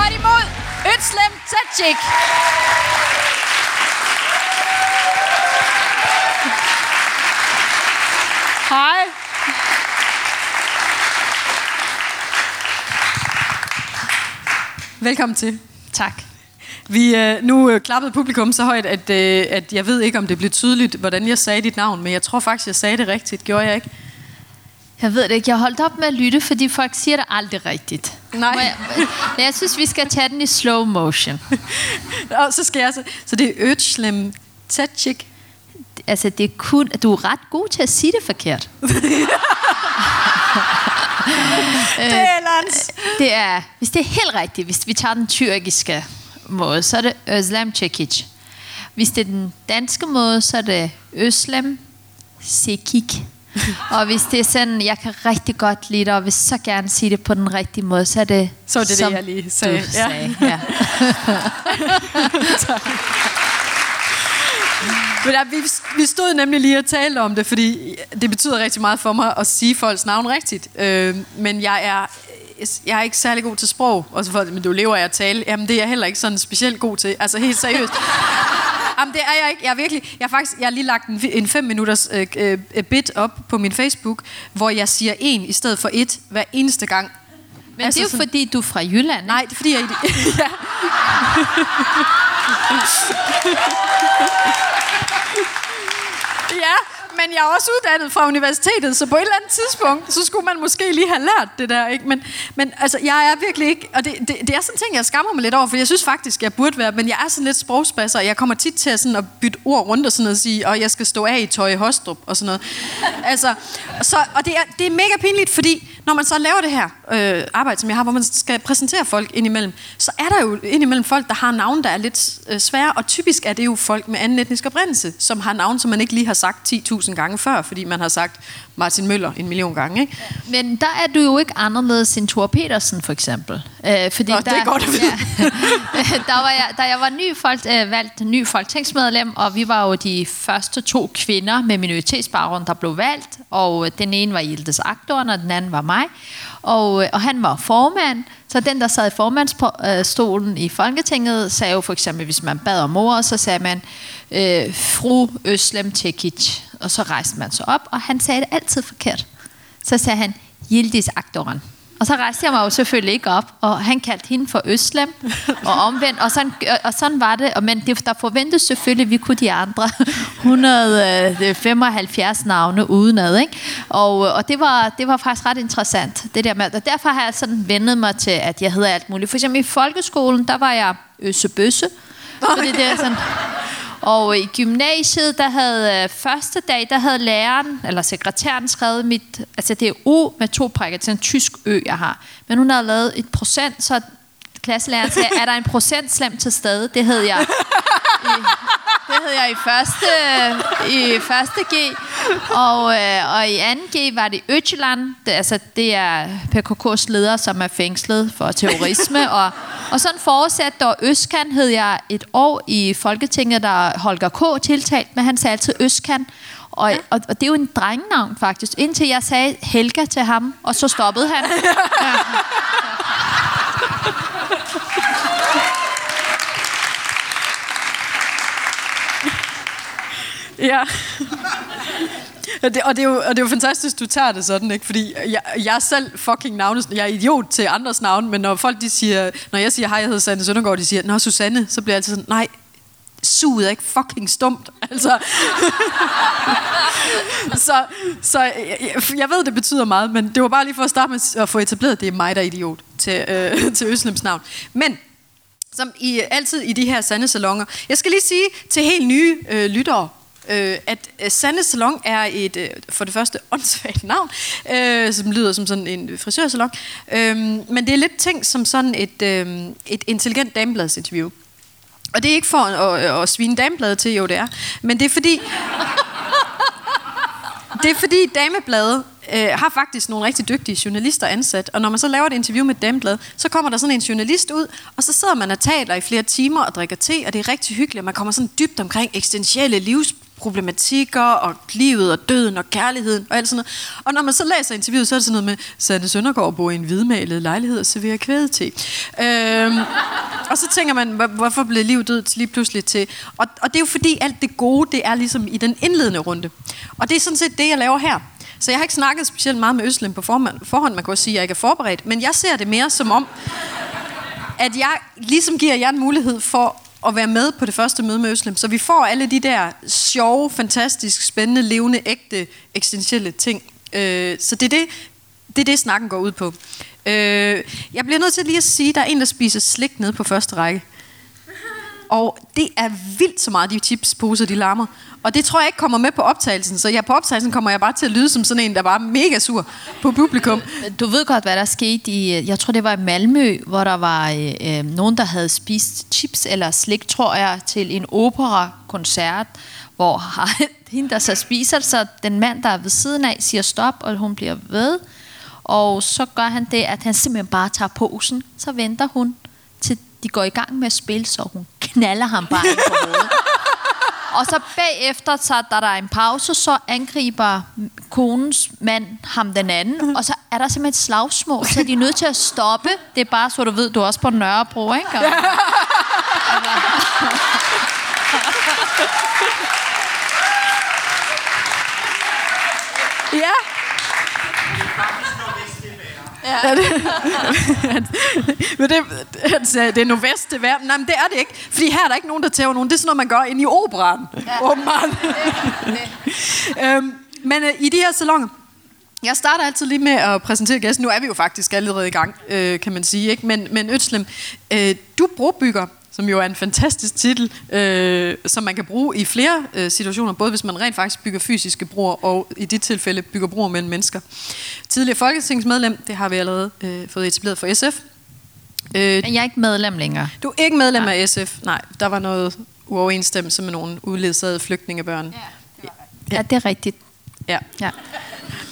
godt imod Øtslem Tadjik. Hej. Velkommen til. Tak. Vi øh, nu øh, klappede publikum så højt, at, øh, at jeg ved ikke, om det blev tydeligt, hvordan jeg sagde dit navn, men jeg tror faktisk, jeg sagde det rigtigt. Gjorde jeg ikke? Jeg ved det ikke. Jeg holdt op med at lytte, fordi folk siger det aldrig rigtigt. Nej. Jeg, men jeg synes, vi skal tage den i slow motion. Og så skal jeg så... Så det er Øtslem Tadjik. Altså, det er kun, du er ret god til at sige det forkert. Det er Lans. Det er, hvis det er helt rigtigt, hvis vi tager den tyrkiske måde, så er det Özlem Cekic. Hvis det er den danske måde, så er det Özlem Sekik. Og hvis det er sådan, jeg kan rigtig godt lide det, og vil så gerne sige det på den rigtige måde, så er det... Så er det det, som jeg lige sagde. Du Ja. sagde. Ja. Men der, vi, vi stod nemlig lige og talte om det, fordi det betyder rigtig meget for mig at sige folks navn rigtigt. Øh, men jeg er, jeg er ikke særlig god til sprog. Og så for, men du lever af at tale. Jamen, det er jeg heller ikke sådan specielt god til. Altså, helt seriøst. Jamen, det er jeg ikke. Jeg er virkelig... Jeg har faktisk jeg har lige lagt en, en fem minutters øh, øh, bit op på min Facebook, hvor jeg siger en i stedet for et hver eneste gang. Men altså, det er jo fordi, du er fra Jylland. Nej, det er fordi, jeg... ja. ja, men jeg er også uddannet fra universitetet, så på et eller andet tidspunkt, så skulle man måske lige have lært det der, ikke? Men, men altså, jeg er virkelig ikke... Og det, det, det er sådan en ting, jeg skammer mig lidt over, for jeg synes faktisk, jeg burde være... Men jeg er sådan lidt sprogspasser, og jeg kommer tit til at, sådan at bytte ord rundt og sådan noget, og sige, og jeg skal stå af i tøj i Hostrup og sådan noget. Altså, så, og det er, det er mega pinligt, fordi når man så laver det her øh, arbejde, som jeg har, hvor man skal præsentere folk indimellem, så er der jo indimellem folk, der har navne, der er lidt øh, svære, og typisk er det jo folk med anden etnisk oprindelse, som har navne, som man ikke lige har sagt 10.000 gange før, fordi man har sagt Martin Møller en million gange, ikke? Men der er du jo ikke anderledes end Thor Petersen, for eksempel. Øh, fordi Nå, der, det er godt at vide. Ja, der var jeg, da jeg var ny folk, øh, valgt ny folketingsmedlem, og vi var jo de første to kvinder med minoritetsbaggrund, der blev valgt, og øh, den ene var Yildiz Akdoren, og den anden var mig. Og, øh, og han var formand, så den, der sad i formandsstolen i Folketinget, sagde jo for eksempel, hvis man bad om ordet, så sagde man, øh, fru Øslem Tekic, og så rejste man sig op, og han sagde det altid forkert. Så sagde han, Yildiz Akdoran. Og så rejste jeg mig jo selvfølgelig ikke op, og han kaldte hende for Øslem, og omvendt, og sådan, og sådan var det. Og, men det, der forventes selvfølgelig, at vi kunne de andre 175 navne udenad. Ikke? Og, og det, var, det var faktisk ret interessant, det der med. Og derfor har jeg sådan vendet mig til, at jeg hedder alt muligt. For eksempel i folkeskolen, der var jeg Øssebøsse. Fordi det er sådan... Og i gymnasiet, der havde øh, første dag, der havde læreren, eller sekretæren skrevet mit, altså det er O med to prikker, til en tysk ø, jeg har. Men hun havde lavet et procent, så klasselæreren sagde, er der en procent slem til stede? Det hed jeg. I, det hed jeg i første, i første G. Og, øh, og i anden G var det Øtjylland. Det, altså, det er PKK's leder, som er fængslet for terrorisme. og, og sådan fortsat, og Østkan hed jeg et år i Folketinget, der Holger K. tiltalt, men han sagde altid Østkan. Og, ja. og, og det er jo en drengenavn faktisk. Indtil jeg sagde Helga til ham, og så stoppede han. Ja. Ja. Og det, og, det er jo, og det er jo fantastisk, du tager det sådan, ikke? Fordi jeg, jeg er selv fucking navne, jeg er idiot til andres navn, men når folk de siger, når jeg siger, hej, jeg hedder Sanne Søndergaard, de siger, nå, Susanne, så bliver jeg altid sådan, nej, suget er ikke fucking stumt. Altså. så så jeg, jeg ved, det betyder meget, men det var bare lige for at starte med at få etableret, det er mig, der er idiot til, øh, til Øslems navn. Men som i, altid i de her sande salonger. Jeg skal lige sige til helt nye øh, lyttere, øh, at øh, Sande Salon er et, øh, for det første, åndssvagt navn, øh, som lyder som sådan en frisørsalon. Øh, men det er lidt tænkt som sådan et, øh, et intelligent damebladsinterview. Og det er ikke for at, at, at svine damebladet til, jo det er, men det er fordi... Det er fordi Damebladet øh, har faktisk nogle rigtig dygtige journalister ansat, og når man så laver et interview med Damebladet, så kommer der sådan en journalist ud, og så sidder man og taler i flere timer og drikker te, og det er rigtig hyggeligt, og man kommer sådan dybt omkring eksistentielle livs problematikker, og livet og døden og kærligheden og alt sådan noget. Og når man så læser interviewet, så er det sådan noget med, Sande Søndergaard bor i en hvidmalet lejlighed og serverer kvæde øhm, og så tænker man, hvorfor blev liv død lige pludselig til? Og, og det er jo fordi, alt det gode, det er ligesom i den indledende runde. Og det er sådan set det, jeg laver her. Så jeg har ikke snakket specielt meget med Østlem på forhånd. Man kan også sige, at jeg ikke er forberedt. Men jeg ser det mere som om, at jeg ligesom giver jer en mulighed for at være med på det første møde med Øslem. Så vi får alle de der sjove, fantastisk, spændende, levende, ægte, eksistentielle ting. Øh, så det er det, det er det, snakken går ud på. Øh, jeg bliver nødt til lige at sige, at der er en, der spiser slik nede på første række. Og det er vildt så meget, de chipsposer, de larmer. Og det tror jeg ikke kommer med på optagelsen. Så ja, på optagelsen kommer jeg bare til at lyde som sådan en, der var mega sur på publikum. Du ved godt, hvad der skete i, øh, jeg tror det var i Malmø, hvor der var øh, øh, nogen, der havde spist chips eller slik, tror jeg, til en opera-koncert, hvor hende, der så spiser, så den mand, der er ved siden af, siger stop, og hun bliver ved. Og så gør han det, at han simpelthen bare tager posen. Så venter hun, til de går i gang med at spille, så hun knaller ham bare på hovedet. Og så bagefter, så da der er en pause, så angriber konens mand ham den anden, og så er der simpelthen et slagsmål, så de er nødt til at stoppe. Det er bare så, du ved, du er også på Nørrebro, ikke? Og, Ja. Ja. men det, han sagde, det er nordvest, det er Nej, men det er det ikke. Fordi her er der ikke nogen, der tæver nogen. Det er sådan noget, man gør ind i operan. Ja. Åbenbart. øhm, men øh, i de her salonger, jeg starter altid lige med at præsentere gæsten. Nu er vi jo faktisk allerede i gang, øh, kan man sige. Ikke? Men, men Øtslem, øh, du brobygger som jo er en fantastisk titel, øh, som man kan bruge i flere øh, situationer, både hvis man rent faktisk bygger fysiske broer, og i dit tilfælde bygger broer mellem mennesker. Tidligere folketingsmedlem, det har vi allerede øh, fået etableret for SF. Øh, jeg er ikke medlem længere. Du er ikke medlem nej. af SF, nej. Der var noget uoverensstemmelse med nogle udledsagede flygtningebørn. Ja, det, ja, det er rigtigt. Ja. ja.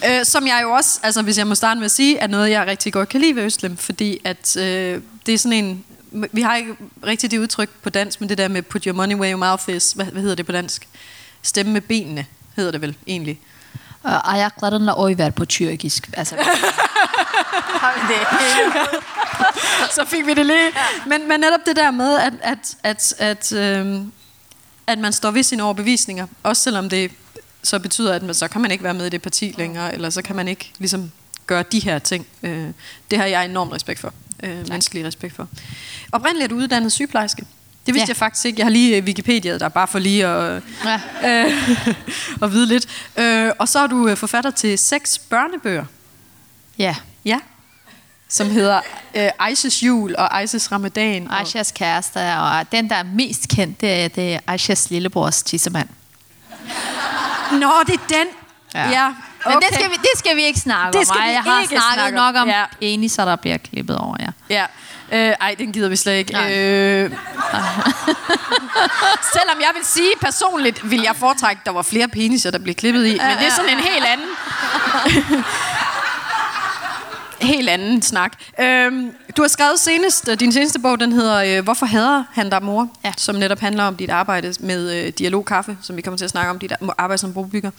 Øh, som jeg jo også, altså hvis jeg må starte med at sige, er noget, jeg rigtig godt kan lide ved Østlem, fordi at øh, det er sådan en vi har ikke rigtig det udtryk på dansk, men det der med put your money where your mouth is, hvad, hvad hedder det på dansk? Stemme med benene, hedder det vel egentlig. Uh, ayaklarınla oy ver på tyrkisk. Altså, Så fik vi det lige. Men, men netop det der med, at, at, at, at, øhm, at man står ved sine overbevisninger, også selvom det så betyder, at man, så kan man ikke være med i det parti længere, eller så kan man ikke ligesom gøre de her ting. Øh, det har jeg enorm respekt for øh, menneskelig respekt for. Oprindeligt uddannet sygeplejerske. Det vidste ja. jeg faktisk ikke. Jeg har lige øh, Wikipedia der, bare for lige at, ja. øh, at vide lidt. Øh, og så er du øh, forfatter til seks børnebøger. Ja. Ja. Som hedder øh, Aishas jul og Aishas ramadan. Aishas kæreste, og den, der er mest kendt, det er, det er Aishas lillebrors tissemand. Nå, det er den. Ja. ja. Men det skal, vi, det skal vi ikke snakke det skal om. Vi jeg har snakket nok om ja. så der bliver klippet over, ja. Ja. Øh, ej, den gider vi slet ikke. Øh, selvom jeg vil sige personligt, vil jeg foretrække, at der var flere peniser, der blev klippet i. Men det er sådan en helt anden helt anden snak. Øhm, du har skrevet senest, øh, din seneste bog, den hedder øh, Hvorfor hader han dig, mor? Ja. Som netop handler om dit arbejde med øh, dialogkaffe, som vi kommer til at snakke om, dit arbejde som brobygger.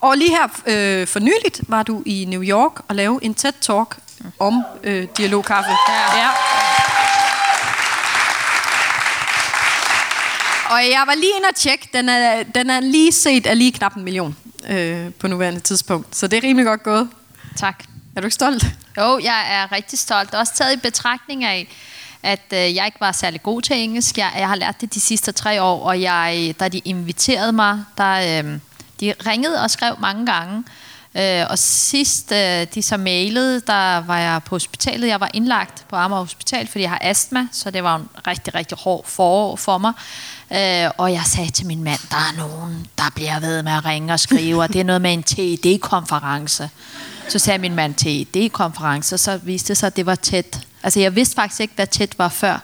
Og lige her øh, for nyligt var du i New York og lavede en TED-talk om øh, dialogkaffe. Ja. ja. Og jeg var lige inde og tjekke, den er, den er lige set af lige knap en million øh, på nuværende tidspunkt. Så det er rimelig godt gået. Tak. Er du ikke stolt? Jo, jeg er rigtig stolt. Også taget i betragtning af, at øh, jeg ikke var særlig god til engelsk. Jeg, jeg har lært det de sidste tre år, og jeg, da de inviterede mig, der, øh, de ringede og skrev mange gange. Øh, og sidst øh, de så mailede, der var jeg på hospitalet. Jeg var indlagt på Amager Hospital, fordi jeg har astma, så det var en rigtig, rigtig hård forår for mig. Øh, og jeg sagde til min mand, der er nogen, der bliver ved med at ringe og skrive, og det er noget med en TED-konference. Så sagde min mand til idékonference, og så viste det sig, at det var tæt. Altså jeg vidste faktisk ikke, hvad tæt var før.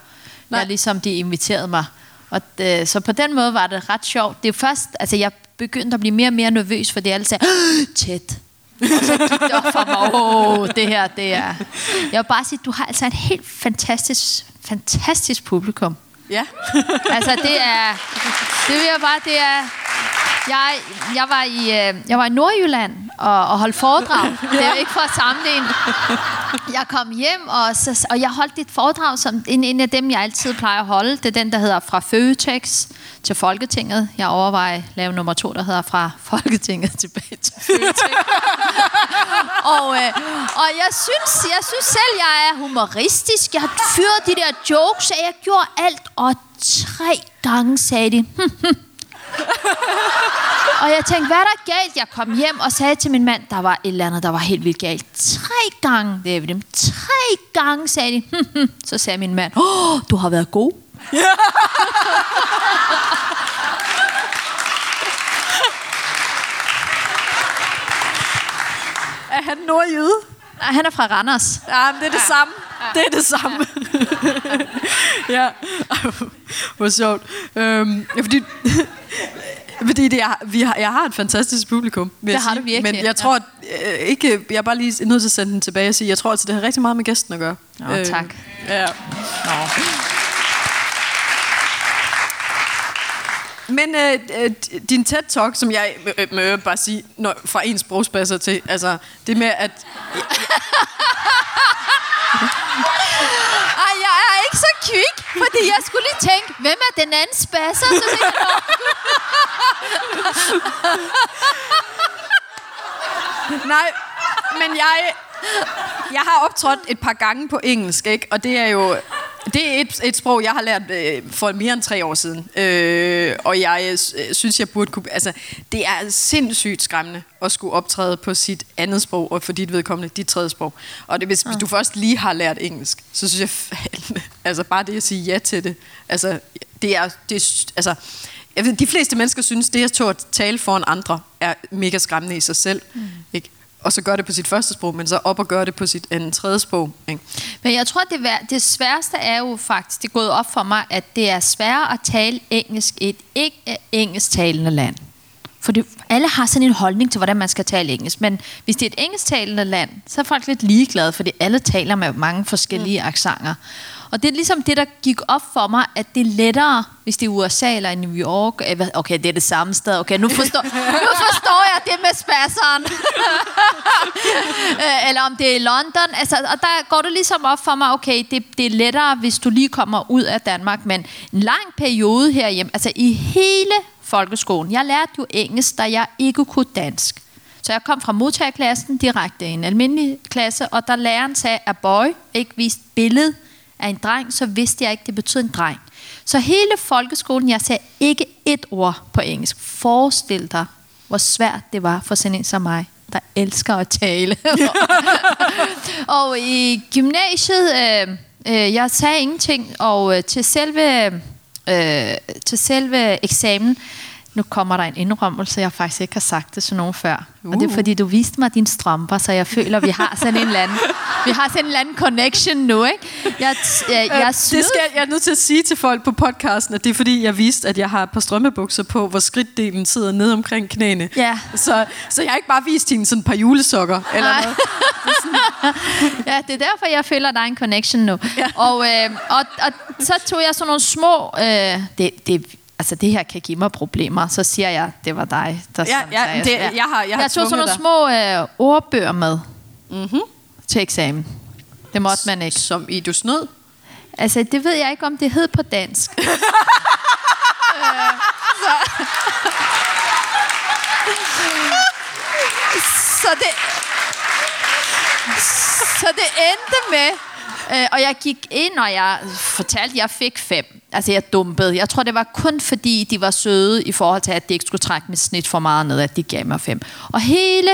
Nej. Jeg ligesom de inviterede mig. Og det, så på den måde var det ret sjovt. Det er først, altså jeg begyndte at blive mere og mere nervøs, fordi alle sagde, tæt. Og så gik det op for mig, åh, det her, det er... Jeg vil bare sige, du har altså et helt fantastisk, fantastisk publikum. Ja. altså det er, det vil jeg bare, det er, Jeg, jeg, var i, øh, jeg var i Nordjylland og, og holdt foredrag. Det er jo ikke for at sammenligne. Jeg kom hjem, og, så, og jeg holdt et foredrag, som en, en af dem, jeg altid plejer at holde. Det er den, der hedder Fra Føtex til Folketinget. Jeg overvejer at lave nummer to, der hedder Fra Folketinget tilbage til Føtex. og, øh, og jeg synes, jeg synes selv, jeg er humoristisk. Jeg har fyret de der jokes, og jeg gjorde alt, og tre gange sagde de, og jeg tænkte, hvad er der galt? Jeg kom hjem og sagde til min mand, der var et eller andet, der var helt vildt galt. Tre gange, det er dem. Tre gange sagde de. Hm, hm. Så sagde min mand, åh, du har været god. Er han nordjyde? Nej, han er fra Randers. Ja, men det er det ja. samme. Det er det samme. ja. Hvor sjovt. Øhm, ja, fordi, fordi det er, vi har, jeg har et fantastisk publikum. Det har sige. du virkelig. Men jeg tror, at, øh, ikke, jeg er bare lige nødt til at sende den tilbage og sige, jeg tror, at det har rigtig meget med gæsten at gøre. Nå, øh, tak. Ja. Nå. Men øh, øh, din TED-talk, som jeg øh, må øh, bare sige, når, fra en sprogspasser til, altså det med at... Ej, jeg er ikke så kvik, fordi jeg skulle lige tænke, hvem er den anden spasser? Så jeg, Nej, men jeg, jeg har optrådt et par gange på engelsk, ikke? og det er jo det er et, et sprog, jeg har lært øh, for mere end tre år siden. Øh, og jeg øh, synes, jeg burde kunne... Altså, det er sindssygt skræmmende at skulle optræde på sit andet sprog, og for dit vedkommende, dit tredje sprog. Og det, hvis, ja. hvis du først lige har lært engelsk, så synes jeg... altså, bare det at sige ja til det. Altså, det er... Det altså, jeg ved, de fleste mennesker synes, det at tale foran andre er mega skræmmende i sig selv. Mm. Ikke? Og så gør det på sit første sprog, men så op og gør det på sit andet tredje sprog. Ikke? Men jeg tror, det, det sværeste er jo faktisk, det er gået op for mig, at det er sværere at tale engelsk i et ikke engelsktalende land. For det, alle har sådan en holdning til, hvordan man skal tale engelsk. Men hvis det er et engelsktalende land, så er folk lidt ligeglade, fordi alle taler med mange forskellige mm. aksanger. Og det er ligesom det, der gik op for mig, at det er lettere, hvis det er USA eller i New York. Okay, det er det samme sted. Okay, nu forstår, nu forstår jeg det med spasseren. Øh, eller om det er i London. Altså, og der går det ligesom op for mig, okay, det, det er lettere, hvis du lige kommer ud af Danmark. Men en lang periode herhjemme, altså i hele folkeskolen. Jeg lærte jo engelsk, da jeg ikke kunne dansk. Så jeg kom fra modtagerklassen direkte i en almindelig klasse, og der læreren sagde, at boy ikke viste billede af en dreng, så vidste jeg ikke, det betød en dreng. Så hele folkeskolen, jeg sagde ikke et ord på engelsk. Forestil dig, hvor svært det var for sådan en som mig, der elsker at tale. og i gymnasiet, øh, øh, jeg sagde ingenting, og øh, til selve, øh, til selve eksamen, nu kommer der en indrømmelse, jeg faktisk ikke har sagt det til nogen før. Uh. Og det er uh. fordi, du viste mig dine strømper, så jeg føler, vi har sådan en anden, vi har sådan en anden connection nu, ikke? Jeg, jeg, jeg, øh, det skal jeg er nødt til at sige til folk på podcasten, at det er fordi, jeg viste, at jeg har et par strømmebukser på, hvor skridtdelen sidder ned omkring knæene. Ja. Så, så jeg har ikke bare vist hende sådan et par julesokker eller Nej. noget. ja, det er derfor, jeg føler, der er en connection nu. Ja. Og, øh, og, og så tog jeg sådan nogle små... Øh, det, det altså det her kan give mig problemer, så siger jeg, det var dig, der ja, ja, sagde, det, jeg, jeg har, jeg har jeg tog sådan nogle små øh, ordbøger med mm-hmm. til eksamen. Det måtte man ikke. Som i du snød? Altså, det ved jeg ikke, om det hed på dansk. øh, så. så det... Så det endte med, Øh, og jeg gik ind, og jeg fortalte, at jeg fik fem. Altså, jeg dumpede. Jeg tror, det var kun fordi, de var søde i forhold til, at de ikke skulle trække mit snit for meget ned, at de gav mig fem. Og hele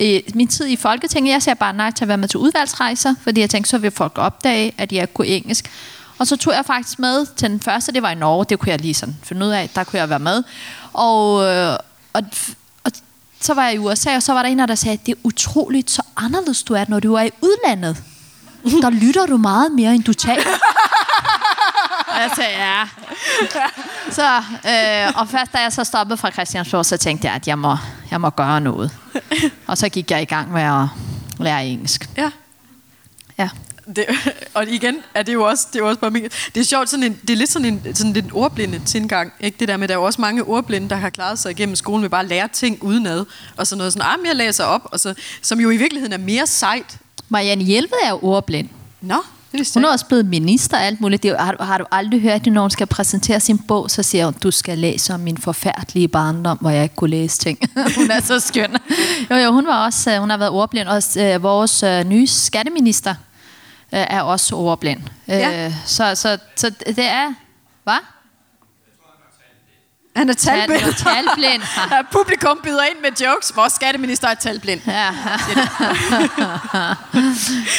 øh, min tid i Folketinget, jeg sagde bare nej til at være med til udvalgsrejser, fordi jeg tænkte, så vil folk opdage, at jeg kunne engelsk. Og så tog jeg faktisk med til den første, det var i Norge, det kunne jeg lige sådan finde ud af, der kunne jeg være med. Og, øh, og, og så var jeg i USA, og så var der en, der sagde, det er utroligt så anderledes du er, når du er i udlandet der lytter du meget mere, end du taler og jeg sagde, ja. Så, øh, og først da jeg så stoppede fra Christiansborg, så tænkte jeg, at jeg må, jeg må gøre noget. Og så gik jeg i gang med at lære engelsk. Ja. Ja. det, og igen er det jo også, det er jo også bare min, det er sjovt, sådan en, det er lidt sådan en, sådan lidt en ordblinde tilgang, ikke? Det der med, der er jo også mange ordblinde, der har klaret sig igennem skolen ved bare at lære ting udenad, og sådan noget sådan, ah, jeg læser op, og så, som jo i virkeligheden er mere sejt. Marianne Hjelved er jo ordblind. Nå, det Hun er også blevet minister og alt muligt. Det har, du- har du aldrig hørt, at når hun skal præsentere sin bog, så siger hun, du skal læse om min forfærdelige barndom, hvor jeg ikke kunne læse ting. hun er så skøn. Jo, jo, hun, var også, øh, hun har været ordblind. Også øh, vores øh, nye skatteminister øh, er også ordblind. Ja. Øh, så, så, så det er... Hvad? Han er Tal- talblind. talblind. Ja, Publikum byder ind med jokes. Vores skatteminister er talblind. Ja.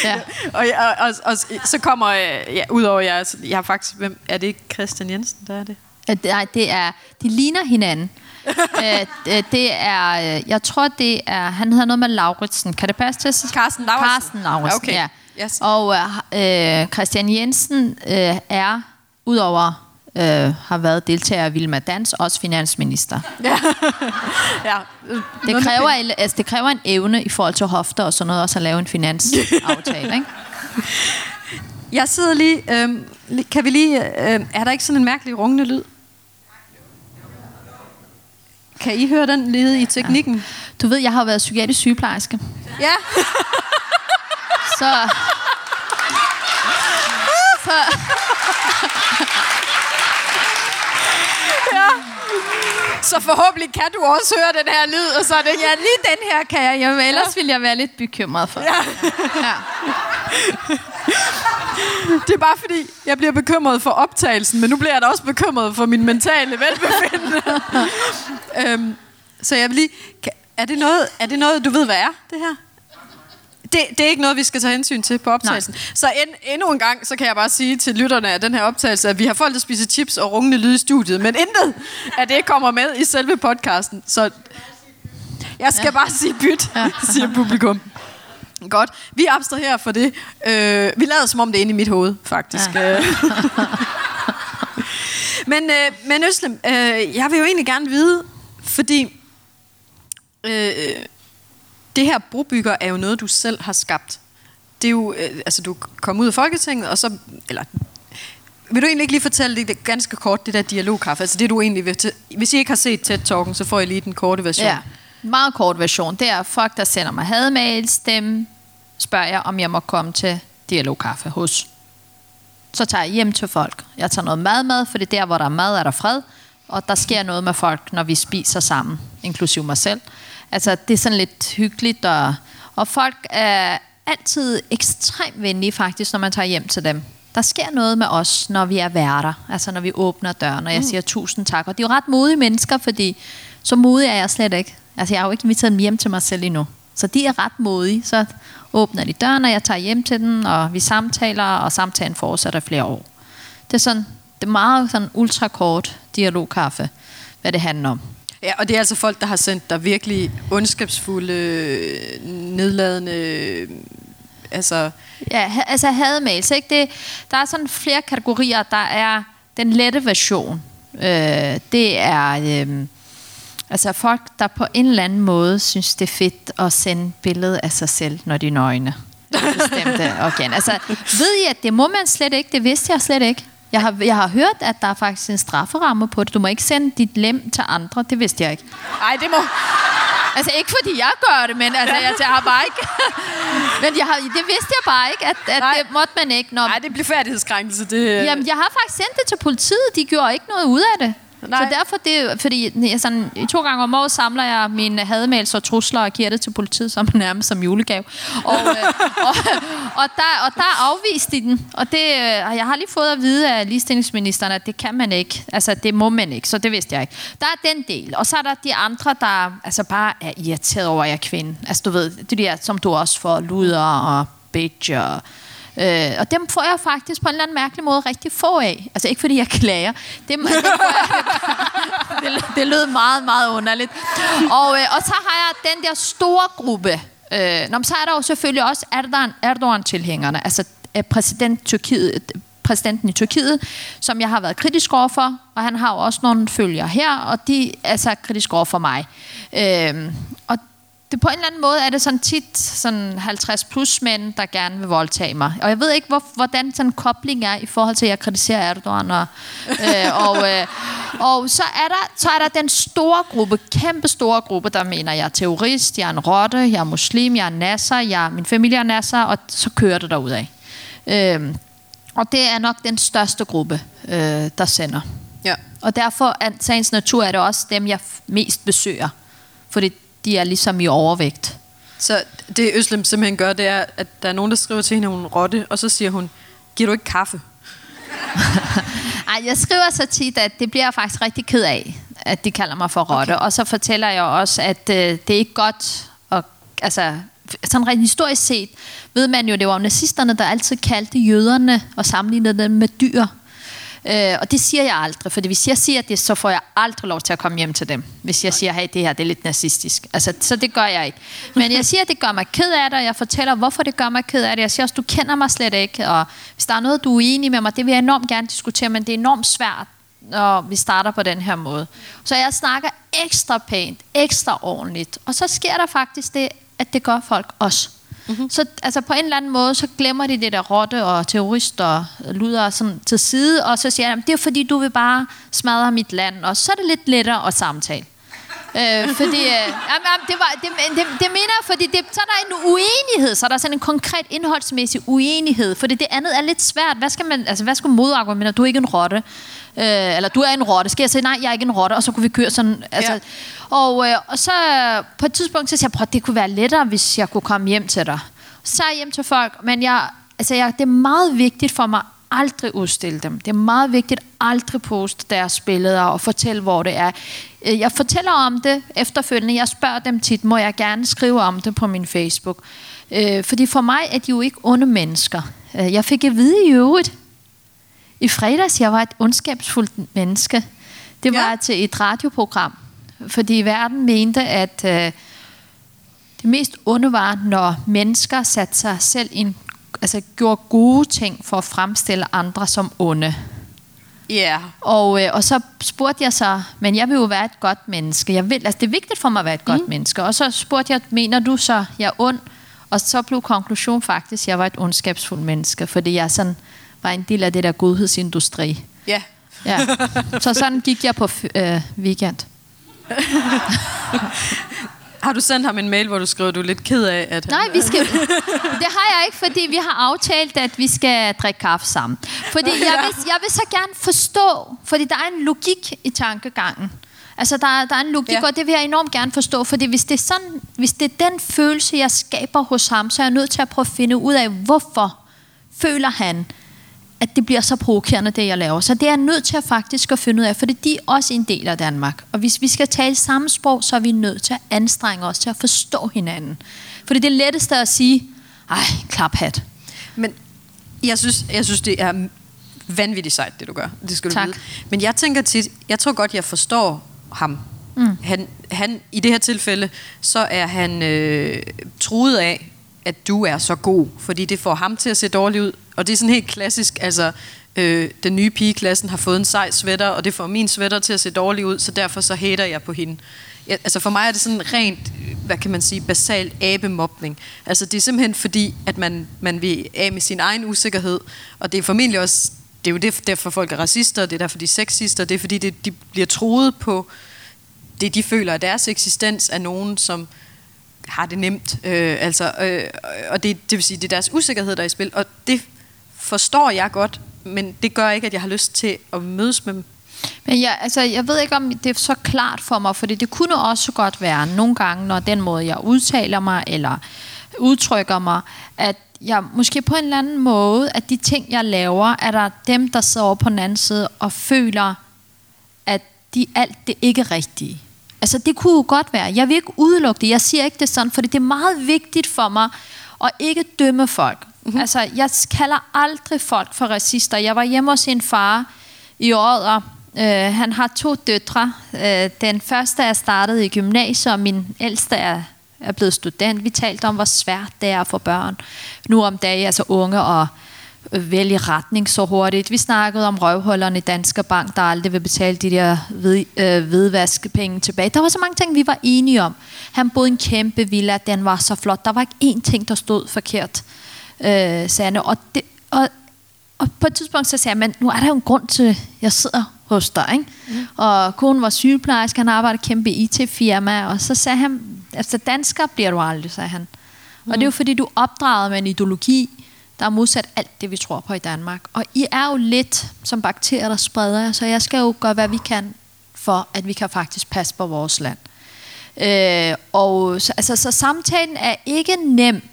ja. Og, og, og, og, så kommer, øh, ja, udover jeg, jeg har faktisk, hvem, er det ikke Christian Jensen, der er det? Øh, Nej, det er, de ligner hinanden. Øh, det- er, jeg tror det er, han hedder noget med Lauritsen. Kan det passe til? Carsten Lauritsen. Carsten Lauritsen, Okay. ja. Yes. Og øh, Christian Jensen øh, er, udover øh, har været deltager i Vilma Dans, også finansminister. Ja. ja. Det kræver, altså, det kræver en evne i forhold til hofter og sådan noget, også at lave en finansaftale, ikke? Jeg sidder lige, li- kan vi lige, øh, er der ikke sådan en mærkelig rungende lyd? Kan I høre den nede i teknikken? Du ved, jeg har været psykiatrisk sygeplejerske, Ja. så... så Så forhåbentlig kan du også høre den her lyd, og så er det. Ja, lige den her kan jeg. jeg ellers ville jeg være lidt bekymret for. Ja. ja. Det er bare fordi, jeg bliver bekymret for optagelsen, men nu bliver jeg da også bekymret for min mentale velbefindende. øhm, så jeg vil lige... Er det, noget, er det noget, du ved, hvad er, det her? Det, det er ikke noget, vi skal tage hensyn til på optagelsen. Nej. Så end, endnu en gang, så kan jeg bare sige til lytterne af den her optagelse, at vi har folk, der spiser chips og rungende lyd i studiet, men intet af det kommer med i selve podcasten. Så jeg skal ja. bare sige byt, siger publikum. Godt. Vi abstraherer for det. Øh, vi lader som om det er inde i mit hoved, faktisk. Ja. men, øh, men Øslem, øh, jeg vil jo egentlig gerne vide, fordi øh, det her brobygger er jo noget, du selv har skabt. Det er jo, øh, altså du kom ud af Folketinget, og så, eller vil du egentlig ikke lige fortælle det, det ganske kort, det der dialogkaffe? Altså det du egentlig vil hvis I ikke har set TED-talken, så får I lige den korte version. ja. Meget kort version. Det er folk, der sender mig hademails. Dem spørger jeg, om jeg må komme til dialogkaffe hos. Så tager jeg hjem til folk. Jeg tager noget mad med, for det er der, hvor der er mad, er der fred. Og der sker noget med folk, når vi spiser sammen, inklusive mig selv. Altså, det er sådan lidt hyggeligt, og, og folk er altid ekstremt venlige faktisk, når man tager hjem til dem. Der sker noget med os, når vi er værter, altså når vi åbner døren, og jeg siger tusind tak. Og de er jo ret modige mennesker, fordi så modig er jeg slet ikke. Altså, jeg har jo ikke inviteret dem hjem til mig selv endnu. Så de er ret modige. Så åbner de døren, og jeg tager hjem til dem, og vi samtaler, og samtalen fortsætter flere år. Det er sådan, det er meget sådan ultrakort dialogkaffe, hvad det handler om. Ja, og det er altså folk, der har sendt dig virkelig ondskabsfulde, nedladende... Altså, Ja, altså hademails, ikke? Det, der er sådan flere kategorier. Der er den lette version. Øh, det er øh, altså folk, der på en eller anden måde synes, det er fedt at sende billede af sig selv, når de er nøgne. Bestemte organ. Altså, ved I, at det må man slet ikke? Det vidste jeg slet ikke. Jeg har, jeg har hørt, at der er faktisk en strafferamme på det. Du må ikke sende dit lem til andre. Det vidste jeg ikke. ej, det må... Altså ikke fordi jeg gør det, men altså, jeg, jeg har bare ikke... men jeg har, det vidste jeg bare ikke, at, at Nej. det måtte man ikke. Når, Nej, det bliver færdighedskrænkelse. Det, Jamen, jeg har faktisk sendt det til politiet. De gjorde ikke noget ud af det. Nej. Så derfor, det, fordi sådan, i to gange om året samler jeg mine hademails og trusler og giver det til politiet som nærmest som julegave. Og, øh, og, og, der, og der afviste de den. Og det, øh, og jeg har lige fået at vide af ligestillingsministeren, at det kan man ikke. Altså, det må man ikke, så det vidste jeg ikke. Der er den del. Og så er der de andre, der altså bare er irriteret over, at jeg er kvinde. Altså, du ved, det der, som du også får, luder og bitch og Øh, og dem får jeg faktisk på en eller anden mærkelig måde rigtig få af. Altså ikke fordi jeg klager. Dem, dem jeg, det, det lød meget, meget underligt. Og, øh, og så har jeg den der store gruppe. Øh, nå, så er der jo selvfølgelig også Erdogan, Erdogan-tilhængerne. Altså øh, præsident Tyrkiet, præsidenten i Tyrkiet, som jeg har været kritisk over for, og han har jo også nogle følger her, og de er så kritisk over for mig. Øh, det på en eller anden måde er det sådan tit sådan 50 plus mænd, der gerne vil voldtage mig. Og jeg ved ikke, hvor, hvordan sådan kobling er i forhold til, at jeg kritiserer Erdogan. Og, øh, og, øh, og så, er der, så er der den store gruppe, kæmpe store gruppe, der mener, jeg er terrorist, jeg er en rotte, jeg er muslim, jeg er nasser, jeg, min familie er nasser, og så kører det derudad. Øh, og det er nok den største gruppe, øh, der sender. Ja. Og derfor er sagens natur er det også dem, jeg mest besøger. Fordi de er ligesom i overvægt. Så det Øslem simpelthen gør, det er, at der er nogen, der skriver til hende, at hun er rotte, og så siger hun, giver du ikke kaffe? Ej, jeg skriver så tit, at det bliver jeg faktisk rigtig ked af, at de kalder mig for rotte. Okay. Og så fortæller jeg også, at øh, det er ikke godt, at, altså sådan rent historisk set, ved man jo, det var nazisterne, der altid kaldte jøderne og sammenlignede dem med dyr. Øh, og det siger jeg aldrig, for hvis jeg siger det, så får jeg aldrig lov til at komme hjem til dem. Hvis jeg siger, hey, det her det er lidt nazistisk. Altså, så det gør jeg ikke. Men jeg siger, at det gør mig ked af det, og jeg fortæller, hvorfor det gør mig ked af det. Jeg siger også, du kender mig slet ikke, og hvis der er noget, du er enig med mig, det vil jeg enormt gerne diskutere, men det er enormt svært, når vi starter på den her måde. Så jeg snakker ekstra pænt, ekstra ordentligt, og så sker der faktisk det, at det gør folk også. Mm-hmm. Så altså, på en eller anden måde, så glemmer de det der rotte og terrorister og luder sådan til side, og så siger de, det er fordi, du vil bare smadre mit land, og så er det lidt lettere at samtale. øh, fordi, øh, jamen, jamen, det, var, det, det, det mener jeg, fordi det, så er der en uenighed, så er der sådan en konkret indholdsmæssig uenighed, fordi det andet er lidt svært. Hvad skal man, altså hvad skal modargumentere? Du er ikke en rotte. Øh, eller du er en rotte. Skal jeg sige, nej, jeg er ikke en rotte, og så kunne vi køre sådan. Altså, ja. og, øh, og så på et tidspunkt, så siger jeg, det kunne være lettere, hvis jeg kunne komme hjem til dig. Så jeg hjem til folk, men jeg, altså jeg, det er meget vigtigt for mig aldrig udstille dem. Det er meget vigtigt aldrig poste deres billeder og fortælle, hvor det er. Øh, jeg fortæller om det efterfølgende. Jeg spørger dem tit, må jeg gerne skrive om det på min Facebook. Øh, fordi for mig er de jo ikke onde mennesker. Øh, jeg fik at vide i øvrigt, i fredags, jeg var et ondskabsfuldt menneske. Det var ja. til et radioprogram, fordi verden mente, at øh, det mest onde var, når mennesker satte sig selv ind, altså gjorde gode ting for at fremstille andre som onde. Ja. Yeah. Og, øh, og så spurgte jeg så, men jeg vil jo være et godt menneske. Jeg vil, altså det er vigtigt for mig at være et mm. godt menneske. Og så spurgte jeg, mener du så, jeg er ond? Og så blev konklusion faktisk, at jeg var et ondskabsfuldt menneske, fordi jeg sådan var en del af det der godhedsindustri. Ja. ja. Så sådan gik jeg på øh, weekend. Har du sendt ham en mail, hvor du skriver, at du er lidt ked af, at. Nej, vi skal... det har jeg ikke, fordi vi har aftalt, at vi skal drikke kaffe sammen. Fordi jeg vil, jeg vil så gerne forstå, fordi der er en logik i tankegangen. Altså, der, der er en logik, ja. og det vil jeg enormt gerne forstå, fordi hvis det, er sådan, hvis det er den følelse, jeg skaber hos ham, så er jeg nødt til at prøve at finde ud af, hvorfor føler han, at det bliver så provokerende, det jeg laver. Så det er jeg nødt til at faktisk at finde ud af, for det er også en del af Danmark. Og hvis vi skal tale samme sprog, så er vi nødt til at anstrenge os til at forstå hinanden. For det er det letteste at sige, ej, klaphat. Men jeg synes, jeg synes, det er vanvittigt sejt, det du gør. Det skal du tak. vide. Men jeg tænker tit, jeg tror godt, jeg forstår ham. Mm. Han, han, I det her tilfælde, så er han øh, truet af, at du er så god, fordi det får ham til at se dårlig ud. Og det er sådan helt klassisk, altså øh, den nye pige i klassen har fået en sej sweater, og det får min sweater til at se dårlig ud, så derfor så hater jeg på hende. Ja, altså for mig er det sådan rent, hvad kan man sige, basal abemobning. Altså det er simpelthen fordi, at man, man vil af med sin egen usikkerhed, og det er formentlig også, det er jo det, derfor folk er racister, det er derfor de er sexister, det er fordi det, de bliver troet på det, de føler, at deres eksistens er nogen, som har det nemt. Øh, altså, øh, og det, det vil sige, det er deres usikkerhed, der er i spil. Og det forstår jeg godt, men det gør ikke, at jeg har lyst til at mødes med dem. Men jeg, altså, jeg ved ikke, om det er så klart for mig, for det kunne også godt være nogle gange, når den måde, jeg udtaler mig, eller udtrykker mig, at jeg måske på en eller anden måde, at de ting, jeg laver, er der dem, der sidder på den anden side og føler, at de alt det ikke er rigtige. Altså det kunne jo godt være. Jeg vil ikke udelukke det. Jeg siger ikke det sådan, for det er meget vigtigt for mig at ikke dømme folk. Mm-hmm. Altså jeg kalder aldrig folk for racister. Jeg var hjemme hos en far i og øh, han har to døtre. Øh, den første er startet i gymnasiet, og min ældste er, er blevet student. Vi talte om, hvor svært det er for børn nu om dagen, altså unge og vælge retning så hurtigt. Vi snakkede om røvhullerne i Danske Bank, der aldrig vil betale de der ved, øh, hvidvaskepenge tilbage. Der var så mange ting, vi var enige om. Han boede i en kæmpe villa, den var så flot. Der var ikke én ting, der stod forkert, øh, sagde og, det, og, og på et tidspunkt så sagde jeg, men nu er der jo en grund til, at jeg sidder hos dig. Ikke? Mm. Og konen var sygeplejerske, han arbejdede kæmpe IT-firma, og så sagde han, altså dansker bliver du aldrig, sagde han. Mm. Og det er jo fordi, du er opdraget med en ideologi, der er modsat alt det, vi tror på i Danmark. Og I er jo lidt som bakterier, der spreder jer, så jeg skal jo gøre, hvad vi kan, for at vi kan faktisk passe på vores land. Øh, og så, altså, så samtalen er ikke nem,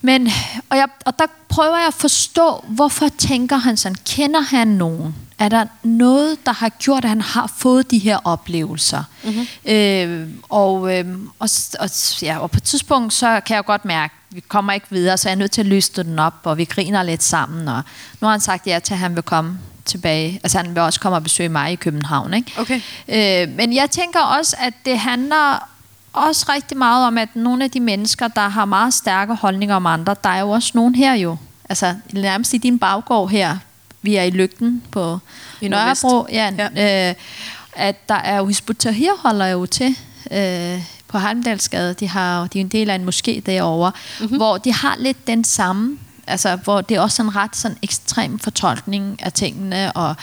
men, og, jeg, og der prøver jeg at forstå, hvorfor tænker han sådan, kender han nogen? Er der noget, der har gjort, at han har fået de her oplevelser? Mm-hmm. Øh, og, øh, og, og, ja, og på et tidspunkt, så kan jeg godt mærke, at vi kommer ikke videre, så jeg er nødt til at løste den op, og vi griner lidt sammen. Og nu har han sagt ja til, at han vil komme tilbage. Altså han vil også komme og besøge mig i København. Ikke? Okay. Øh, men jeg tænker også, at det handler også rigtig meget om, at nogle af de mennesker, der har meget stærke holdninger om andre, der er jo også nogen her jo. Altså nærmest i din baggård her, vi er i Lygten på I Nørrebro, ja, ja. Øh, at der er jo Hizbut-Tahrir holder jo til øh, på Halmdalsgade. De, har, de er en del af en moské derovre, mm-hmm. hvor de har lidt den samme, altså hvor det er også en ret sådan ekstrem fortolkning af tingene, og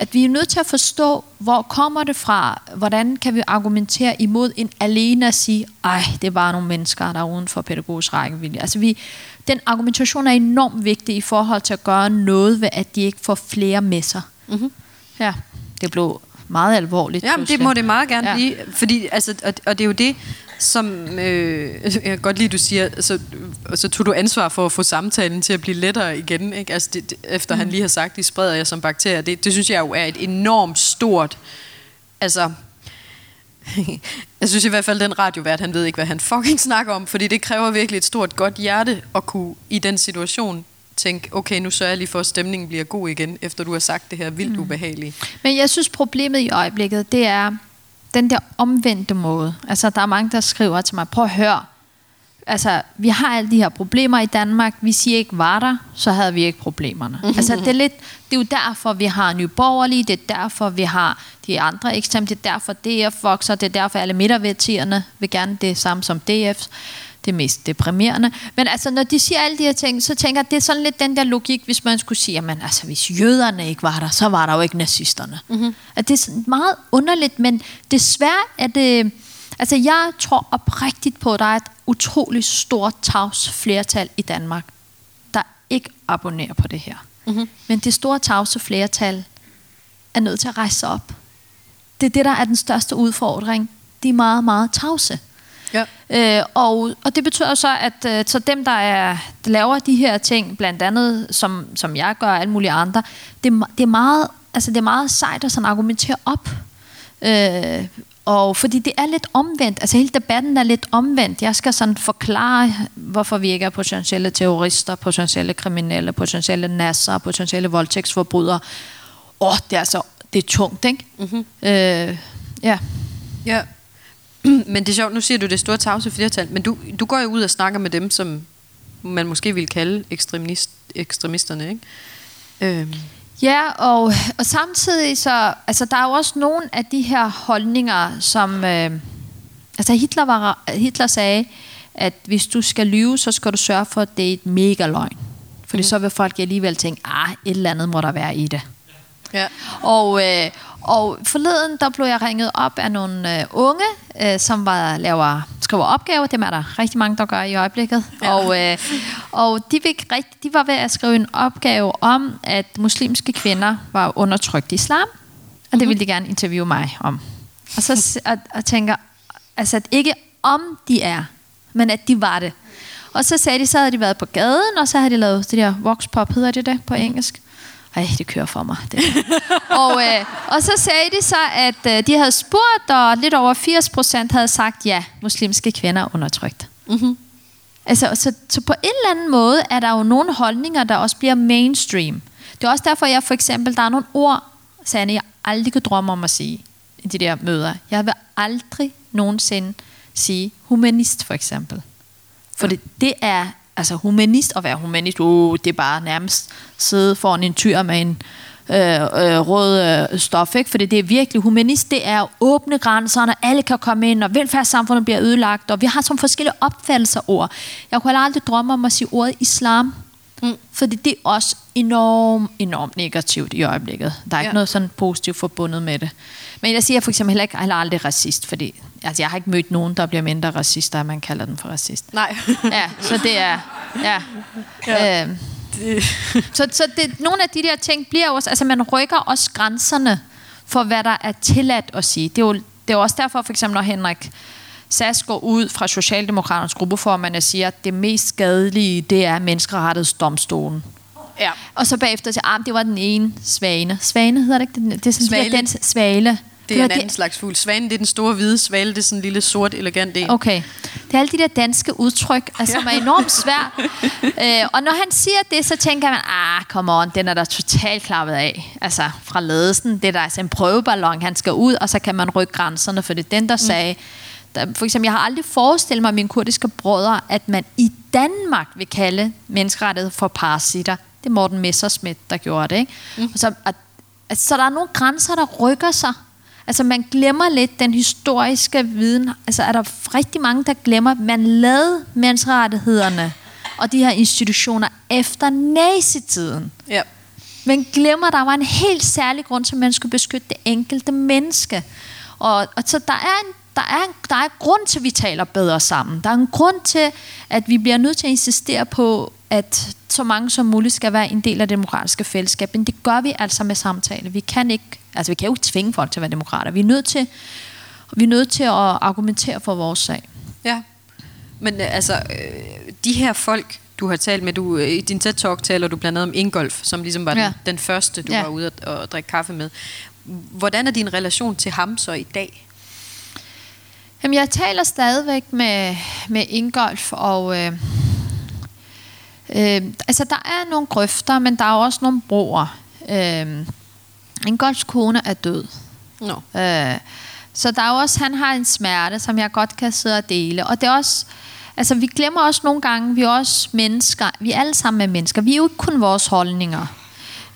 at vi er nødt til at forstå, hvor kommer det fra, hvordan kan vi argumentere imod en alene at sige, ej, det er bare nogle mennesker, der er uden for pædagogisk rækkevidde. Altså vi, den argumentation er enormt vigtig i forhold til at gøre noget ved, at de ikke får flere med sig. Mm-hmm. Ja, det blev meget alvorligt. Ja, det må det meget gerne ja. blive, fordi, altså, og, og det er jo det, som øh, jeg kan godt lide, du siger, så, så tog du ansvar for at få samtalen til at blive lettere igen, ikke? Altså det, efter mm. han lige har sagt, de spreder jer som bakterier, det, det synes jeg jo er et enormt stort, altså, jeg synes i hvert fald, den radiovært, han ved ikke, hvad han fucking snakker om, fordi det kræver virkelig et stort godt hjerte at kunne i den situation tænke, okay, nu sørger jeg lige for, at stemningen bliver god igen, efter du har sagt det her vildt mm. ubehagelige. Men jeg synes, problemet i øjeblikket, det er den der omvendte måde. Altså, der er mange, der skriver til mig, prøv at høre, altså, vi har alle de her problemer i Danmark. Vi siger ikke, var der, så havde vi ikke problemerne. Altså, det er, lidt, det er jo derfor, vi har Nye Borgerlige, det er derfor, vi har de andre ekstremt, det er derfor, DF vokser, det er derfor, alle midterværtierne vil gerne det samme som DF det mest deprimerende. Men altså, når de siger alle de her ting, så tænker jeg, det er sådan lidt den der logik, hvis man skulle sige, at altså, hvis jøderne ikke var der, så var der jo ikke nazisterne. Mm-hmm. At det er meget underligt, men desværre er det... Altså, jeg tror oprigtigt på, at der er et utroligt stort tavs flertal i Danmark, der ikke abonnerer på det her. Mm-hmm. Men det store tavse flertal er nødt til at rejse sig op. Det er det, der er den største udfordring. De er meget, meget tavse. Ja. Øh, og, og det betyder så, at øh, så dem, der, er, der laver de her ting, blandt andet, som, som jeg gør og alle mulige andre, det, det, er meget, altså, det er meget sejt at sådan argumentere op. Øh, og fordi det er lidt omvendt, altså hele debatten er lidt omvendt. Jeg skal sådan forklare, hvorfor vi ikke er potentielle terrorister, potentielle kriminelle, potentielle nasser, potentielle voldtægtsforbrydere. Åh, oh, det er altså, det er tungt, ikke? Mm-hmm. Øh, ja. Ja, men det er sjovt, nu siger du det store tavse flertal, men du, du går jo ud og snakker med dem, som man måske vil kalde ekstremist, ekstremisterne, ikke? Øhm. Ja, og, og samtidig så, altså der er jo også nogle af de her holdninger, som, øh, altså Hitler, var, Hitler sagde, at hvis du skal lyve, så skal du sørge for, at det er et mega løgn. Fordi mm. så vil folk alligevel tænke, ah, et eller andet må der være i det. Ja. Og, øh, og forleden, der blev jeg ringet op af nogle øh, unge, øh, som var, laver, skriver opgaver. Dem er der rigtig mange, der gør i øjeblikket. Ja. Og, øh, og de, fik rigt, de var ved at skrive en opgave om, at muslimske kvinder var undertrykt i islam. Og det mhm. ville de gerne interviewe mig om. Og så og, og tænker, altså at ikke om de er, men at de var det. Og så sagde de, så havde de været på gaden, og så havde de lavet det der voxpop, hedder det det på engelsk. Ej, det kører for mig. Det. og, øh, og så sagde de så, at øh, de havde spurgt, og lidt over 80 procent havde sagt, ja, muslimske kvinder er undertrykt. Mm-hmm. Altså, så, så på en eller anden måde er der jo nogle holdninger, der også bliver mainstream. Det er også derfor, jeg for eksempel, der er nogle ord, Sanne, jeg aldrig kan drømme om at sige i de der møder. Jeg vil aldrig nogensinde sige humanist, for eksempel. For det, det er altså humanist at være humanist, uh, det er bare nærmest sidde foran en tyr med en øh, øh, rød øh, stof, ikke? fordi det er virkelig humanist, det er at åbne grænserne, alle kan komme ind, og velfærdssamfundet bliver ødelagt, og vi har sådan forskellige opfattelser ord. Jeg kunne aldrig drømme om at sige ordet islam, mm. fordi det er også enormt, enormt negativt i øjeblikket. Der er ikke Ja. noget sådan positivt forbundet med det. Men jeg siger for eksempel heller ikke, heller aldrig racist, fordi altså, jeg har ikke mødt nogen, der bliver mindre racist, at man kalder den for racist. Nej. Ja, så det er... Ja. Ja. ja. Øh, så, så det, nogle af de der ting bliver også, altså man rykker også grænserne for, hvad der er tilladt at sige. Det er jo, det er jo også derfor, for eksempel, når Henrik Sass går ud fra Socialdemokraternes gruppeformand og siger, at det mest skadelige, det er menneskerettighedsdomstolen. ja. Og så bagefter siger, at det var den ene svane. Svane hedder det ikke? Det er sådan Svale. Den svale. Det er en anden slags fugl. Svanen, det er den store hvide svale. Det er sådan en lille sort, elegant en. Okay. Det er alle de der danske udtryk, altså, som er enormt svært. øh, og når han siger det, så tænker man, ah, come on, den er der totalt klappet af. Altså fra ledelsen, det er der altså en prøveballon, han skal ud, og så kan man rykke grænserne, for det er den, der sagde, der, for eksempel, jeg har aldrig forestillet mig, mine kurdiske brødre, at man i Danmark vil kalde menneskerettighed for parasitter. Det er Morten Messerschmidt, der gjorde det. Ikke? Mm. Så, at, at, så der er nogle grænser, der rykker sig. Altså man glemmer lidt den historiske viden. Altså er der rigtig mange, der glemmer, at man lavede menneskerettighederne og de her institutioner efter nazitiden. Ja. Man glemmer, at der var en helt særlig grund til, at man skulle beskytte det enkelte menneske. Og, og så der er, en, der, er en, der er en grund til, at vi taler bedre sammen. Der er en grund til, at vi bliver nødt til at insistere på, at så mange som muligt skal være en del af det demokratiske fællesskab. Men det gør vi altså med samtale. Vi kan ikke, altså vi kan jo ikke tvinge folk til at være demokrater. Vi er nødt til, vi er nødt til at argumentere for vores sag. Ja. Men øh, altså, øh, de her folk, du har talt med, du, øh, i din TED-talk taler du blandt andet om Ingolf, som ligesom var Ja. den, den første, du Ja. var ude at, at drikke kaffe med. Hvordan er din relation til ham så i dag? Jamen, jeg taler stadigvæk med, med Ingolf, og øh, øh, altså, der er nogle grøfter, men der er også nogle broer. Øh, Ingolfs kone er død. Nå. Øh, så der er også, han har en smerte, som jeg godt kan sidde og dele. Og det er også, altså vi glemmer også nogle gange, vi er også mennesker. Vi er alle sammen med mennesker. Vi er jo ikke kun vores holdninger.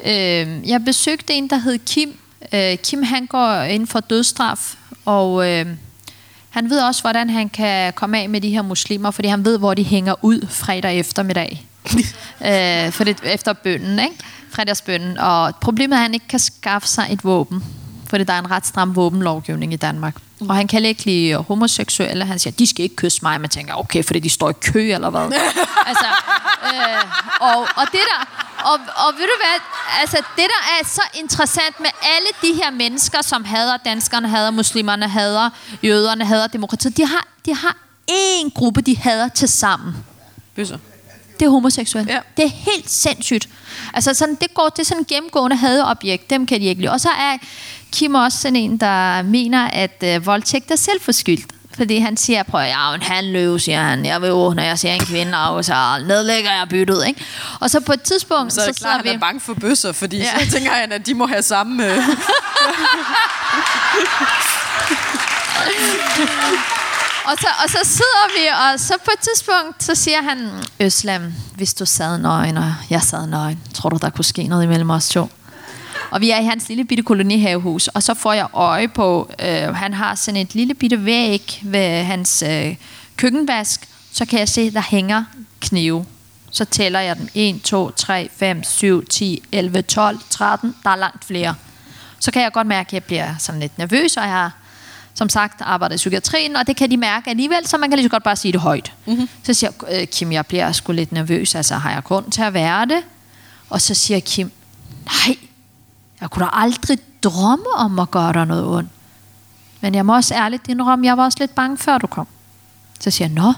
Øh, jeg besøgte en, der hed Kim. Øh, Kim, han går ind for dødstraf, og øh, han ved også, hvordan han kan komme af med de her muslimer, fordi han ved, hvor de hænger ud fredag eftermiddag. øh, for det, efter bønnen, ikke? fredagsbønnen. Og problemet er, at han ikke kan skaffe sig et våben, fordi der er en ret stram våbenlovgivning i Danmark. Mm. Og han kan ikke lide homoseksuelle. Han siger, de skal ikke kysse mig. Man tænker, okay, fordi de står i kø eller hvad. altså, øh, og, og det der... Og, og ved du hvad? Altså, det der er så interessant med alle de her mennesker, som hader danskerne, hader muslimerne, hader jøderne, hader demokratiet, de har, de har én gruppe, de hader til sammen. Bøsser. Det er homoseksuelle. Ja. Det er helt sindssygt. Altså sådan, det går til sådan en gennemgående hadeobjekt. Dem kan de ikke lide. Og så er Kim også sådan en, der mener, at øh, voldtægt er selvforskyldt. Fordi han siger, prøv at jeg er en handløve, siger han. Jeg vil jo, når jeg ser en kvinde, og så nedlægger jeg byttet, ikke? Og så på et tidspunkt, Så er det så klart, at han vi... er bange for bøsser, fordi ja. så tænker han, at de må have samme... Øh, Og så, og så sidder vi, og så på et tidspunkt, så siger han, Øslam, hvis du sad nøgen, og jeg sad nøgen, tror du, der kunne ske noget imellem os to? Og vi er i hans lille bitte kolonihavehus, og så får jeg øje på, øh, han har sådan et lille bitte væg ved hans øh, køkkenvask, så kan jeg se, der hænger knive. Så tæller jeg dem. 1, 2, 3, 5, 7, 10, 11, 12, 13. Der er langt flere. Så kan jeg godt mærke, at jeg bliver sådan lidt nervøs, og jeg har som sagt arbejdet i psykiatrien, og det kan de mærke alligevel, så man kan lige så godt bare sige det højt. Mm-hmm. Så siger øh, Kim, jeg bliver sgu lidt nervøs, altså har jeg grund til at være det? Og så siger Kim, nej, jeg kunne da aldrig drømme om at gøre dig noget ondt. Men jeg må også ærligt indrømme, jeg var også lidt bange, før du kom. Så siger jeg, nå,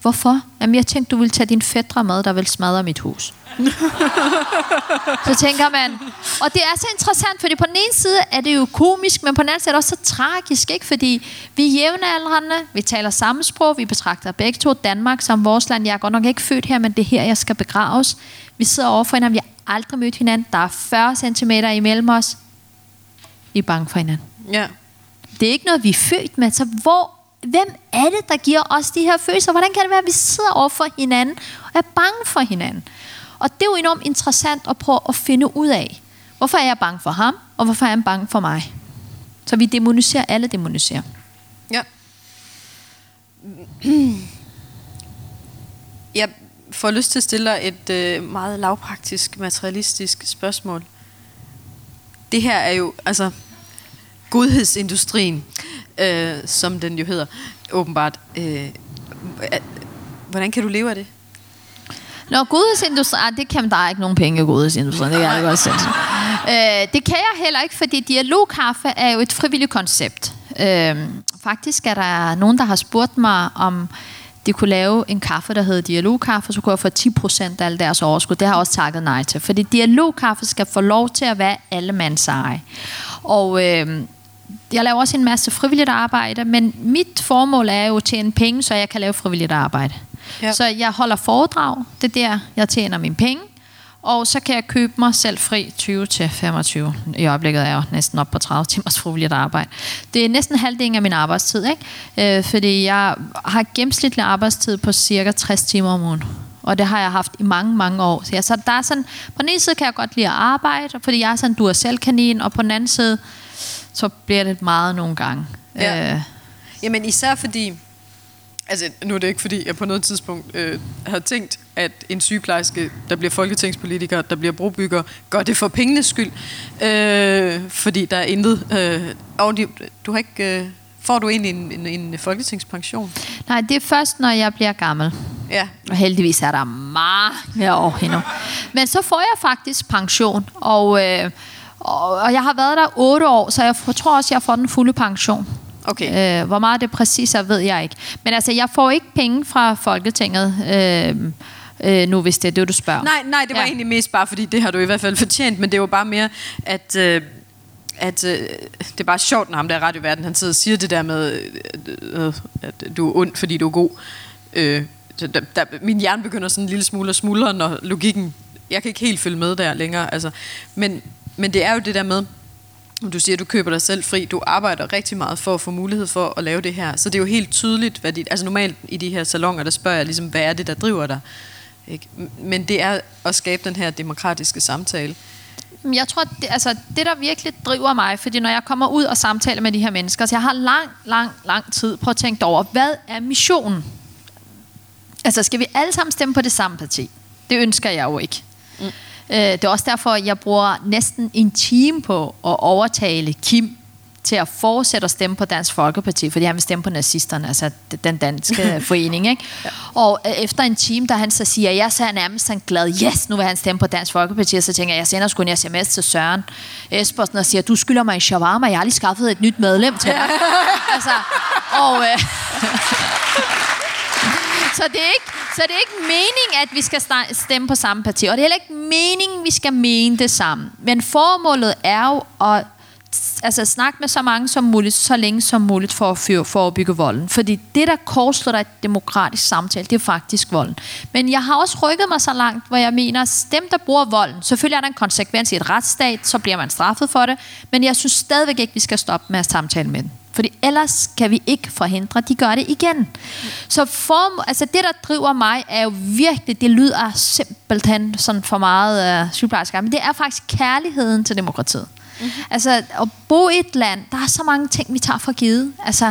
hvorfor? Jamen, jeg tænkte, du ville tage din fædre med, der vil smadre mit hus. så tænker man, og det er så interessant, fordi på den ene side er det jo komisk, men på den anden side er det også så tragisk, ikke? fordi vi er jævnaldrende, vi taler samme sprog, vi betragter begge to Danmark som vores land. Jeg er godt nok ikke født her, men det er her, jeg skal begraves. Vi sidder overfor hinanden, vi har aldrig mødt hinanden, der er 40 cm imellem os. Vi er bange for hinanden. ja. Det er ikke noget, vi er født med, så hvor hvem er det, der giver os de her følelser? Hvordan kan det være, at vi sidder over for hinanden og er bange for hinanden? Og det er jo enormt interessant at prøve at finde ud af, hvorfor er jeg bange for ham, og hvorfor er han bange for mig? Så vi demoniserer, alle demoniserer. Ja. Får lyst til at stille dig et øh, meget lavpraktisk, materialistisk spørgsmål. Det her er jo, altså, godhedsindustrien, øh, som den jo hedder, åbenbart. Øh, hvordan kan du leve af det? Nå, godhedsindustrien, ah, det kan der er ikke nogen penge i godhedsindustrien, det kan jeg godt selv. Øh, det kan jeg heller ikke, fordi dialogkaffe er jo et frivilligt koncept. Øh, faktisk er der nogen, der har spurgt mig, om de kunne lave en kaffe, der hedder dialogkaffe, så kunne jeg få 10% af alle deres overskud. Det har jeg også takket nej til, fordi dialogkaffe skal få lov til at være alle mands eje. Og øh, jeg laver også en masse frivilligt arbejde, men mit formål er jo at tjene penge, så jeg kan lave frivilligt arbejde. Ja. Så jeg holder foredrag, det er der, jeg tjener mine penge. Og så kan jeg købe mig selv fri 20 til 25. I øjeblikket er jeg jo næsten op på 30 timers frivilligt arbejde. Det er næsten halvdelen af min arbejdstid, ikke? Øh, fordi jeg har gennemsnitlig arbejdstid på cirka 60 timer om ugen. Og det har jeg haft i mange, mange år. Så, jeg, så der er sådan, på den ene side kan jeg godt lide at arbejde, fordi jeg er sådan du er selv kanin, og på den anden side, så bliver det meget nogle gange. Ja. Øh. Jamen især fordi, altså nu er det ikke fordi, jeg på noget tidspunkt øh, har tænkt, at en sygeplejerske, der bliver folketingspolitiker, der bliver brobygger, gør det for pengenes skyld. Øh, fordi der er intet... Øh, og de, du har ikke... Øh, får du egentlig en, en, en folketingspension? Nej, det er først, når jeg bliver gammel. Ja. Og heldigvis er der mange år endnu. Men så får jeg faktisk pension, og, øh, og, og jeg har været der otte år, så jeg tror også, jeg får den fulde pension. Okay. Øh, hvor meget det præcis er, ved jeg ikke. Men altså, jeg får ikke penge fra Folketinget. Øh, øh, nu hvis det er det, du spørger. Nej, nej, det var ja. egentlig mest bare, fordi det har du i hvert fald fortjent, men det var bare mere, at... Øh, at øh, det er bare sjovt, når ham der er radioverden, han sidder og siger det der med, øh, øh, at du er ond, fordi du er god. Øh, der, der, min hjerne begynder sådan en lille smule at smuldre, når logikken, jeg kan ikke helt følge med der længere. Altså, men, men det er jo det der med, du siger, at du køber dig selv fri. Du arbejder rigtig meget for at få mulighed for at lave det her. Så det er jo helt tydeligt, hvad dit, altså normalt i de her salonger, der spørger jeg ligesom, hvad er det, der driver dig? Ikke? Men det er at skabe den her demokratiske samtale. Jeg tror, det, altså, det der virkelig driver mig, fordi når jeg kommer ud og samtaler med de her mennesker, så jeg har lang, lang, lang tid på at tænke over, hvad er missionen? Altså, skal vi alle sammen stemme på det samme parti? Det ønsker jeg jo ikke. Mm. Øh, det er også derfor, jeg bruger næsten en time på at overtale Kim til at fortsætte at stemme på Dansk Folkeparti, fordi han vil stemme på nazisterne, altså den danske forening. Ikke? Ja. Og øh, efter en time, da han så siger, jeg så er nærmest sådan glad, yes, nu vil han stemme på Dansk Folkeparti, og så tænker jeg, jeg sender sgu en sms til Søren Espersen og siger, du skylder mig en shawarma, jeg har lige skaffet et nyt medlem til dig. altså, og, øh, så det, er ikke, så det er ikke meningen, at vi skal stemme på samme parti, og det er heller ikke meningen, vi skal mene det samme. Men formålet er jo at altså, snakke med så mange som muligt, så længe som muligt for at forebygge volden. Fordi det, der kortslutter et demokratisk samtale, det er faktisk volden. Men jeg har også rykket mig så langt, hvor jeg mener, at dem, der bruger volden, selvfølgelig er der en konsekvens i et retsstat, så bliver man straffet for det, men jeg synes stadigvæk ikke, vi skal stoppe med at samtale med dem. Fordi ellers kan vi ikke forhindre, at de gør det igen. Så for, altså det, der driver mig, er jo virkelig, det lyder simpelthen sådan for meget sygeplejersker, men det er faktisk kærligheden til demokratiet. Mm-hmm. Altså at bo i et land, der er så mange ting, vi tager for givet. Altså,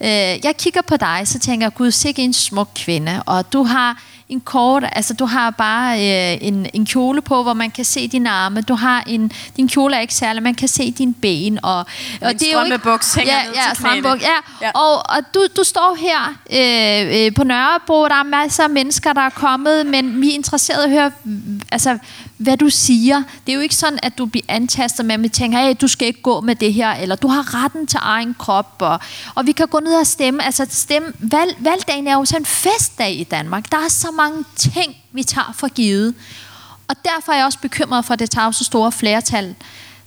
øh, jeg kigger på dig, så tænker jeg, gud, sikke en smuk kvinde, og du har en kort, altså du har bare øh, en, en kjole på, hvor man kan se dine arme. Du har en, din kjole er ikke særlig, man kan se dine ben. Og, og det er jo ikke, buks hænger ja, ned ja, til knæene. Ja. ja. Og, og du, du står her øh, øh, på Nørrebro, der er masser af mennesker, der er kommet, men vi er interesserede at høre, altså, hvad du siger. Det er jo ikke sådan, at du bliver antastet med, at vi tænker, hey, du skal ikke gå med det her, eller du har retten til egen krop, og, og vi kan gå ned og stemme. Altså, stemme. Valg, valgdagen er jo sådan en festdag i Danmark. Der er så mange ting, vi tager for givet. Og derfor er jeg også bekymret for, at det tager så store flertal,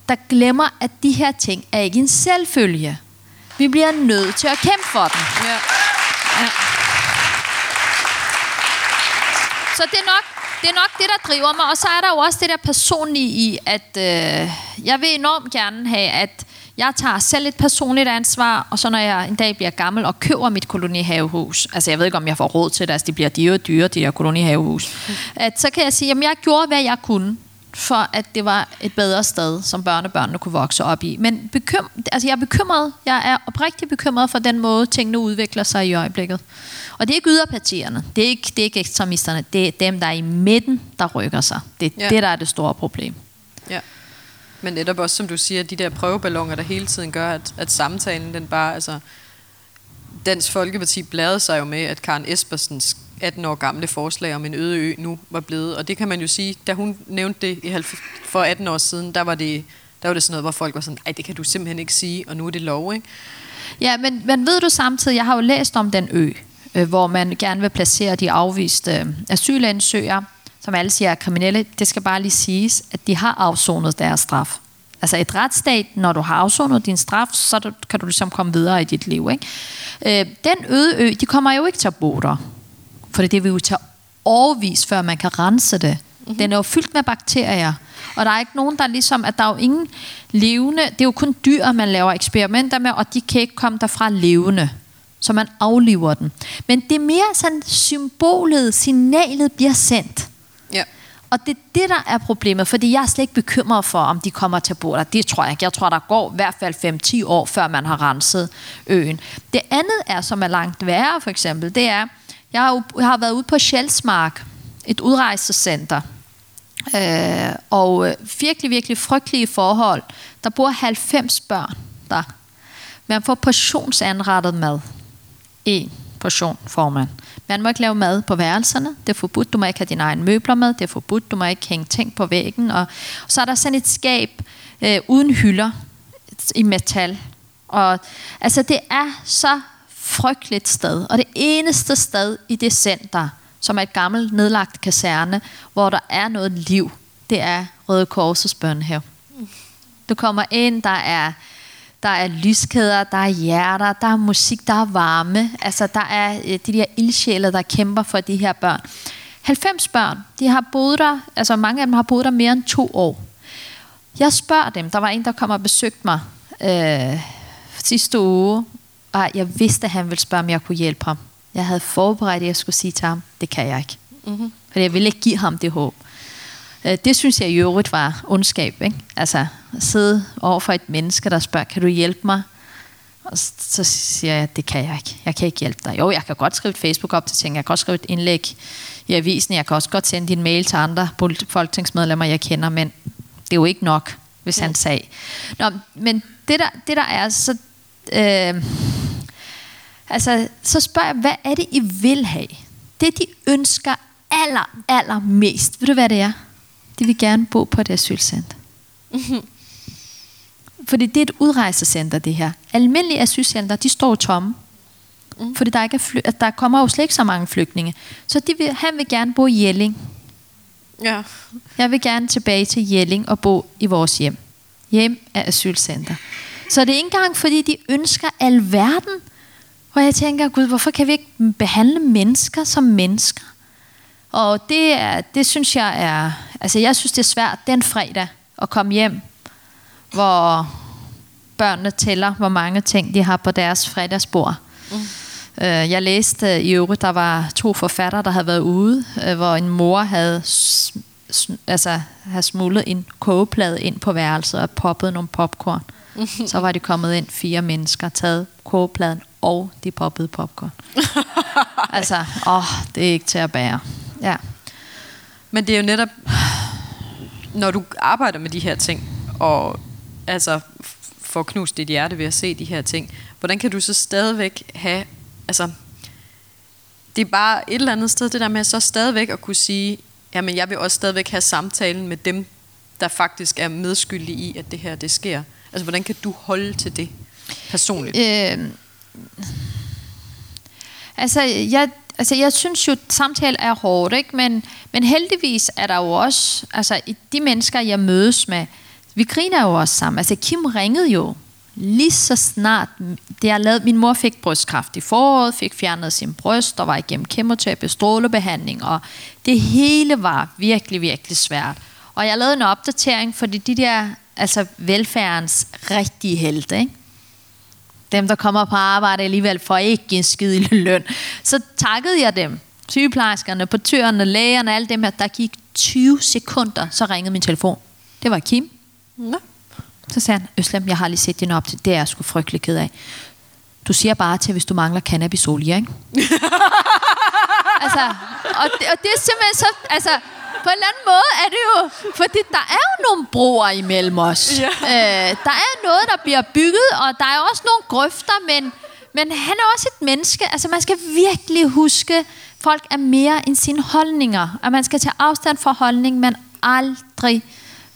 der glemmer, at de her ting er ikke en selvfølge. Vi bliver nødt til at kæmpe for dem. Ja. Ja. Så det er nok det er nok det, der driver mig. Og så er der jo også det der personlige i, at øh, jeg vil enormt gerne have, at Jeg tager selv et personligt ansvar, og så når jeg en dag bliver gammel og køber mit kolonihavehus, altså jeg ved ikke, om jeg får råd til det, altså det bliver dyre og dyre, de her kolonihavehus, at så kan jeg sige, at jeg gjorde, hvad jeg kunne for at det var et bedre sted, som børnebørnene kunne vokse op i. Men bekym, altså jeg er bekymret, jeg er oprigtigt bekymret for den måde, tingene udvikler sig i øjeblikket. Og det er ikke yderpartierne, det er ikke, det er ikke ekstremisterne, det er dem, der er i midten, der rykker sig. Det er ja. det, der er det store problem. Ja. Men netop også, som du siger, de der prøveballoner, der hele tiden gør, at, at samtalen, den bare, altså, Dansk Folkeparti bladede sig jo med, at Karen Espersens 18 år gamle forslag om en øde ø nu var blevet. Og det kan man jo sige, da hun nævnte det i for 18 år siden, der var det, der var det sådan noget, hvor folk var sådan, ej, det kan du simpelthen ikke sige, og nu er det lov, ikke? Ja, men, men ved du samtidig, jeg har jo læst om den ø, øh, hvor man gerne vil placere de afviste øh, asylansøgere, som alle siger er kriminelle. Det skal bare lige siges, at de har afsonet deres straf. Altså et retsstat, når du har afsonet din straf, så kan du ligesom komme videre i dit liv. Ikke? Øh, den øde ø, de kommer jo ikke til at bo der. For det vil jo tage overvis, før man kan rense det. Mm-hmm. Den er jo fyldt med bakterier. Og der er ikke nogen, der ligesom, at der er jo ingen levende, det er jo kun dyr, man laver eksperimenter med, og de kan ikke komme derfra levende. Så man afliver den. Men det er mere sådan, symbolet, signalet bliver sendt. Ja. Og det er det, der er problemet, fordi jeg er slet ikke bekymret for, om de kommer til at bo der. Det tror jeg ikke. Jeg tror, der går i hvert fald 5-10 år, før man har renset øen. Det andet er, som er langt værre for eksempel, det er, jeg har, jo, jeg har været ude på Sjælsmark, et udrejsecenter, øh, og øh, virkelig, virkelig frygtelige forhold. Der bor 90 børn der. Man får portionsanrettet mad. En portion får man. Man må ikke lave mad på værelserne. Det er forbudt. Du må ikke have dine egne møbler med. Det er forbudt. Du må ikke hænge ting på væggen. Og, og så er der sådan et skab øh, uden hylder i metal. Og altså, det er så frygteligt sted. Og det eneste sted i det center, som er et gammelt nedlagt kaserne, hvor der er noget liv, det er Røde Korsets børnehave. Du kommer ind, der er, der er lyskæder, der er hjerter, der er musik, der er varme. Altså, der er øh, de der ildsjæle, der kæmper for de her børn. 90 børn, de har boet der, altså mange af dem har boet der mere end to år. Jeg spørger dem, der var en, der kom og besøgte mig øh, sidste uge, og jeg vidste, at han ville spørge, om jeg kunne hjælpe ham. Jeg havde forberedt, at jeg skulle sige til ham, det kan jeg ikke. Mm-hmm. For jeg ville ikke give ham det håb. Øh, det synes jeg i øvrigt var ondskab. Ikke? Altså at sidde over for et menneske, der spørger, kan du hjælpe mig? Og så siger jeg, det kan jeg ikke. Jeg kan ikke hjælpe dig. Jo, jeg kan godt skrive et Facebook op til ting. Jeg kan også skrive et indlæg i avisen. Jeg kan også godt sende din mail til andre folketingsmedlemmer, jeg kender. Men det er jo ikke nok, hvis ja. han sagde. Nå, men det der, det der er, så... Øh, Altså, så spørger jeg, hvad er det, I vil have? Det, de ønsker aller, aller mest. Ved du, hvad det er? De vil gerne bo på et asylcenter. Mm-hmm. Fordi det er et udrejsecenter, det her. Almindelige asylcenter, de står tomme. Mm. Fordi der, ikke er fly- der kommer jo slet ikke så mange flygtninge. Så de vil, han vil gerne bo i Jelling. Ja. Jeg vil gerne tilbage til Jelling og bo i vores hjem. Hjem er asylcenter. Så det er ikke engang, fordi de ønsker alverden. Hvor jeg tænker, Gud, hvorfor kan vi ikke behandle mennesker som mennesker? Og det, er, det synes jeg er, altså jeg synes det er svært den fredag at komme hjem, hvor børnene tæller, hvor mange ting de har på deres fredagsbord. Mm. Øh, jeg læste i øvrigt, der var to forfattere, der havde været ude, øh, hvor en mor havde, altså, havde smuglet en kogeplade ind på værelset og poppet nogle popcorn. Så var de kommet ind fire mennesker, taget kogepladen og de poppede popcorn. altså, åh, det er ikke til at bære. Ja. Men det er jo netop, når du arbejder med de her ting, og altså får knust dit hjerte ved at se de her ting, hvordan kan du så stadigvæk have, altså, det er bare et eller andet sted, det der med så stadigvæk at kunne sige, jamen jeg vil også stadigvæk have samtalen med dem, der faktisk er medskyldige i, at det her det sker. Altså, hvordan kan du holde til det personligt? Øh, altså, jeg, altså, jeg synes jo, at samtale er hårdt, ikke? Men, men heldigvis er der jo også, altså, de mennesker, jeg mødes med, vi griner jo også sammen. Altså, Kim ringede jo lige så snart, det jeg lavede, min mor fik brystkræft i foråret, fik fjernet sin bryst, og var igennem kemoterapi, strålebehandling, og det hele var virkelig, virkelig svært. Og jeg lavede en opdatering, fordi de der altså velfærdens rigtige helte, ikke? Dem, der kommer på arbejde alligevel for ikke en skid løn. Så takkede jeg dem. Sygeplejerskerne, portørerne, lægerne, alle dem her. Der gik 20 sekunder, så ringede min telefon. Det var Kim. Nå. Så sagde han, Øslem, jeg har lige set din op til. Det er jeg sgu frygtelig ked af. Du siger bare til, hvis du mangler cannabisolie, ikke? altså, og det, og det er simpelthen så... Altså, på en eller anden måde er det jo... Fordi der er jo nogle broer imellem os. Ja. Øh, der er noget, der bliver bygget, og der er også nogle grøfter, men, men han er også et menneske. Altså, man skal virkelig huske, folk er mere end sine holdninger. Og man skal tage afstand fra holdning, men aldrig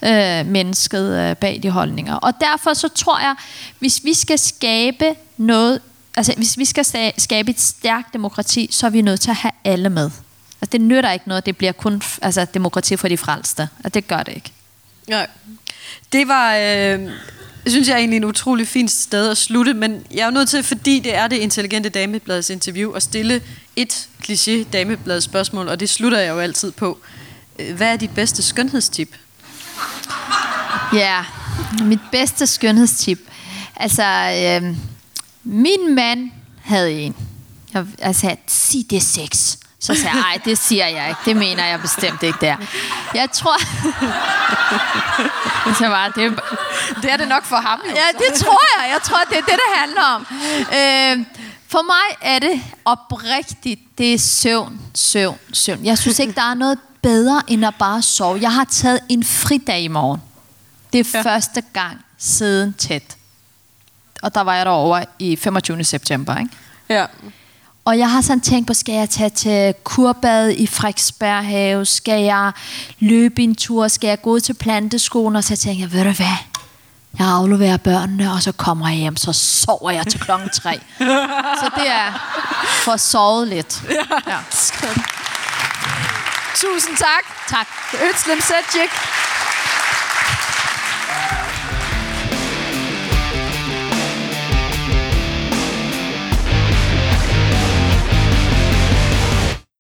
øh, mennesket øh, bag de holdninger. Og derfor så tror jeg, hvis vi skal skabe noget, altså hvis vi skal skabe et stærkt demokrati, så er vi nødt til at have alle med. Altså det nytter ikke noget, det bliver kun altså, demokrati for de frelste. Og det gør det ikke. Nej. Det var, øh, synes jeg egentlig en utrolig fint sted at slutte, men jeg er jo nødt til, fordi det er det intelligente damebladets interview, at stille et kliché damebladets spørgsmål, og det slutter jeg jo altid på. Øh, Hvad er dit bedste skønhedstip? Ja, mit bedste skønhedstip. Altså, øh, min mand havde en. Jeg, sagde, sig det sex. Så sagde jeg, nej, det siger jeg ikke. Det mener jeg bestemt ikke, der. Jeg tror... så var det, Det er det nok for ham, jo. Ja, det tror jeg. Jeg tror, det er det, det handler om. Øh, for mig er det oprigtigt, det er søvn, søvn, søvn. Jeg synes ikke, der er noget bedre, end at bare sove. Jeg har taget en fridag i morgen. Det er ja. første gang siden tæt. Og der var jeg derovre i 25. september, ikke? Ja. Og jeg har sådan tænkt på, skal jeg tage til kurbad i Frederiksberg have? Skal jeg løbe en tur? Skal jeg gå til planteskolen? Og så tænker jeg, ved du hvad? Jeg afleverer børnene, og så kommer jeg hjem, så sover jeg til klokken tre. så det er for at sove lidt. Ja. Tusind tak. Tak. Øtslem Sedgik.